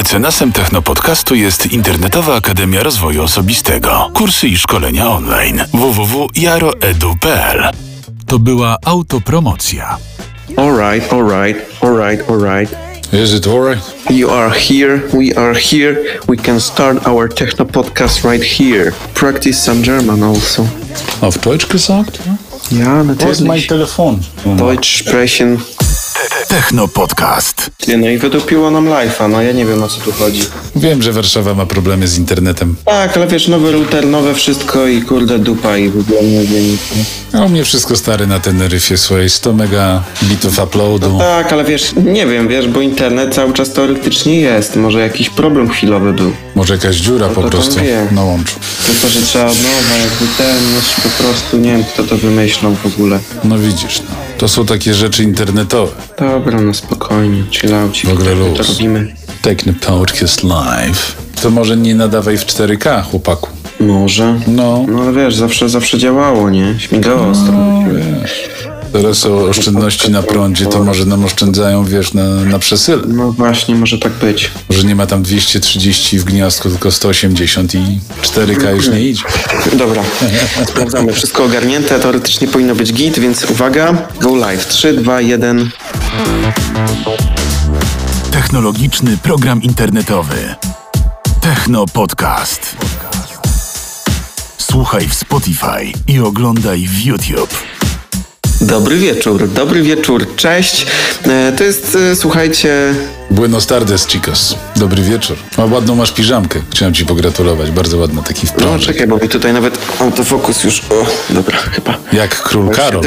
Mecenasem Technopodcastu jest Internetowa Akademia Rozwoju Osobistego. Kursy i szkolenia online. www.jaroedu.pl To była autopromocja. Alright, alright, alright, alright. Is it alright? You are here, we are here. We can start our techno podcast right here. Practice some German also. Auf Deutsch gesagt? Ja, Wo ist mein natürlich. Telefon? Deutsch sprechen. Technopodcast. Ty, no i wydupiło nam live'a, no ja nie wiem o co tu chodzi. Wiem, że Warszawa ma problemy z internetem. Tak, ale wiesz, nowy router, nowe wszystko i kurde dupa i w ogóle nie wiem? A u mnie wszystko stary na Teneryfie swojej 100 mega bitów uploadu. Tak, ale wiesz, nie wiem, wiesz, bo internet cały czas teoretycznie jest. Może jakiś problem chwilowy był. Może jakaś dziura po to tam prostu wie. na łączu. Tylko, że trzeba od nowa, jakby ten, no po prostu nie wiem, kto to wymyślał w ogóle. No widzisz, no. To są takie rzeczy internetowe. Dobra, no spokojnie, chillauci. W ogóle To luz. robimy. Techno Podcast Live. To może nie nadawaj w 4K, chłopaku. Może. No. No ale wiesz, zawsze, zawsze działało, nie? Śmigało ostro. Teraz są oszczędności na prądzie, to może nam oszczędzają, wiesz, na, na przesyle. No właśnie, może tak być. Że nie ma tam 230 w gniazdku, tylko 180 i 4K już nie idzie. Dobra, sprawdzamy. Wszystko ogarnięte, teoretycznie powinno być git, więc uwaga, go live. 3, 2, 1. Technologiczny program internetowy. Technopodcast. Słuchaj w Spotify i oglądaj w YouTube. Dobry wieczór, dobry wieczór, cześć. E, To jest, e, słuchajcie, Buenos tardes, chicos. Dobry wieczór. A ładną masz piżamkę. Chciałem ci pogratulować. Bardzo ładna, taki no wprążek. czekaj, bo mi tutaj nawet autofokus już, o, dobra, chyba. Jak król Karol.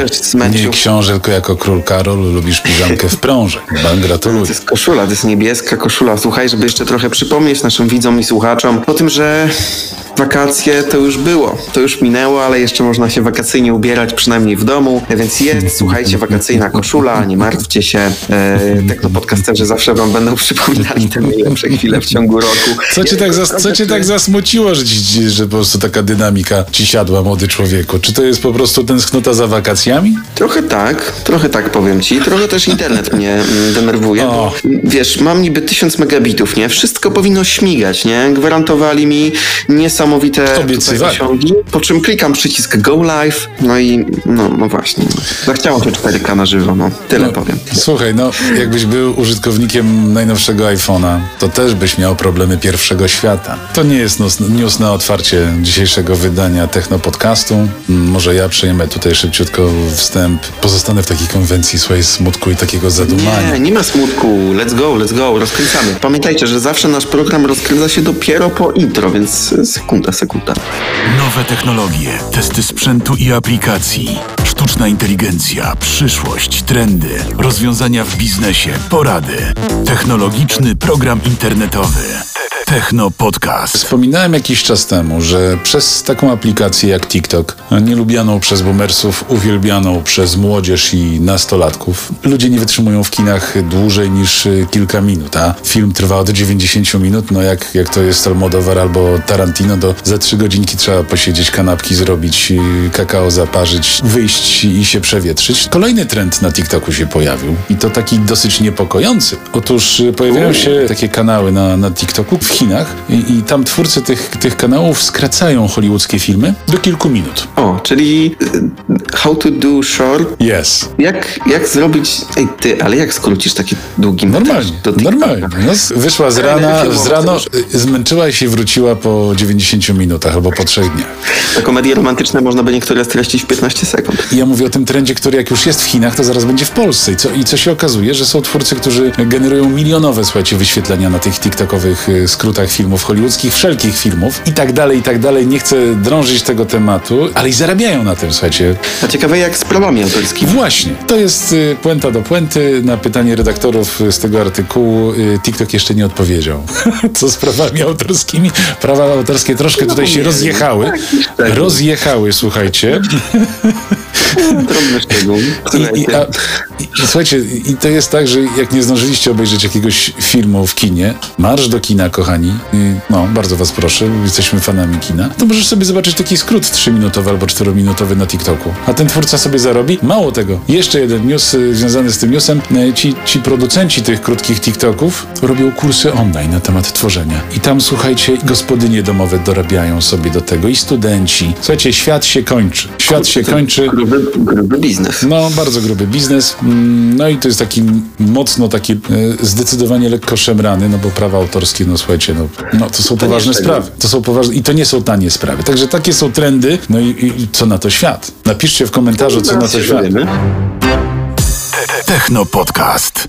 Nie książę, tylko jako król Karol lubisz piżamkę w prążek. Ban, To gratuluję. jest koszula, to jest niebieska koszula. Słuchaj, żeby jeszcze trochę przypomnieć naszym widzom i słuchaczom o tym, że wakacje to już było, to już minęło, ale jeszcze można się wakacyjnie ubierać, przynajmniej w domu, więc jest, słuchajcie, wakacyjna koszula, nie martwcie się. E, technopodcasterzy zawsze wam będą przypominali te najlepsze chwile w ciągu roku. Co cię, tak, zas, co cię tak zasmuciło, że, ci, że po prostu taka dynamika ci siadła, młody człowieku? Czy to jest po prostu tęsknota za wakacjami? Trochę tak, trochę tak powiem ci. Trochę też internet mnie mm, denerwuje, bo wiesz, mam niby 1000 megabitów, nie? Wszystko powinno śmigać, nie? Gwarantowali mi niesamowite Obiecywali. zasięgi, po czym klikam przycisk Go Live, no i no, no właśnie. Zachciało się 4K na żywo, no. Tyle powiem. Słuchaj, no jakbyś był użytkownikiem najnowszego iPhone'a, to też byś miał problemy pierwszego świata. To nie jest news, news na otwarcie dzisiejszego wydania Technopodcastu. Mm, Może ja przejmę tutaj szybciutko wstęp. Pozostanę w takiej konwencji swojej smutku i takiego zadumania. Nie, nie ma smutku. Let's go, let's go, rozkręcamy. Pamiętajcie, że zawsze nasz program rozkręca się dopiero po intro, więc sekunda, sekunda. Nowe technologie, testy sprzętu i aplikacji, sztuczna inteligencja, przyszłość, trendy, rozwiązania w biznesie, porady. Technologiczny program internetowy. Techno Podcast. Wspominałem jakiś czas temu, że przez taką aplikację jak TikTok, nielubianą przez boomersów, uwielbianą przez młodzież i nastolatków, ludzie nie wytrzymują w kinach dłużej niż y, kilka minut, a film trwa od 90 minut, no jak, jak to jest Almodovar albo Tarantino, to za trzy godzinki trzeba posiedzieć, kanapki zrobić, y, kakao zaparzyć, wyjść i się przewietrzyć. Kolejny trend na TikToku się pojawił i to taki dosyć niepokojący. Otóż pojawiają się takie kanały na, na TikToku Chinach i, i tam twórcy tych, tych kanałów skracają hollywoodzkie filmy do kilku minut. O, czyli y, how to do short Yes. Jak, jak zrobić. Ej, ty, ale jak skrócisz taki długi Normalnie, normalnie. No, wyszła z rana, z rano, y, zmęczyła się i wróciła po 90 minutach albo po trzech dniach. Te komedie romantyczne można by niektóre streścić w 15 sekund. Ja mówię o tym trendzie, który jak już jest w Chinach, to zaraz będzie w Polsce. I co, I co się okazuje, że są twórcy, którzy generują milionowe, słuchajcie, wyświetlenia na tych TikTokowych y, skrótach filmów hollywoodzkich, wszelkich filmów i tak dalej, i tak dalej. Nie chcę drążyć tego tematu, ale i zarabiają na tym, słuchajcie. A ciekawe jak z prawami autorskimi. Właśnie. To jest y, puenta do puenty. Na pytanie redaktorów z tego artykułu y, TikTok jeszcze nie odpowiedział. Co z prawami autorskimi? Prawa autorskie troszkę tutaj się nie, rozjechały. szczegół. Rozjechały, słuchajcie. Drobny szczegół. I, i, a, i słuchajcie, i to jest tak, że jak nie zdążyliście obejrzeć jakiegoś filmu w kinie, marsz do kina, kochani. Kochani, no bardzo was proszę, jesteśmy fanami kina, to możesz sobie zobaczyć taki skrót 3-minutowy albo 4-minutowy na TikToku. A ten twórca sobie zarobi. Mało tego, jeszcze jeden news y, związany z tym newsem. Y, ci, ci producenci tych krótkich TikToków robią kursy online na temat tworzenia. I tam, słuchajcie, gospodynie domowe dorabiają sobie do tego i studenci. Słuchajcie, świat się kończy. Świat się kończy. Gruby, gruby biznes. No, bardzo gruby biznes. Mm, No i to jest taki mocno taki e, zdecydowanie lekko szemrany, no bo prawa autorskie, no słuchajcie, no, no to są poważne jest tego. sprawy. To są poważne i to nie są tanie sprawy. Także takie są trendy. No i, i co na to świat? Napiszcie w komentarzu, co na to świat. Techno Podcast.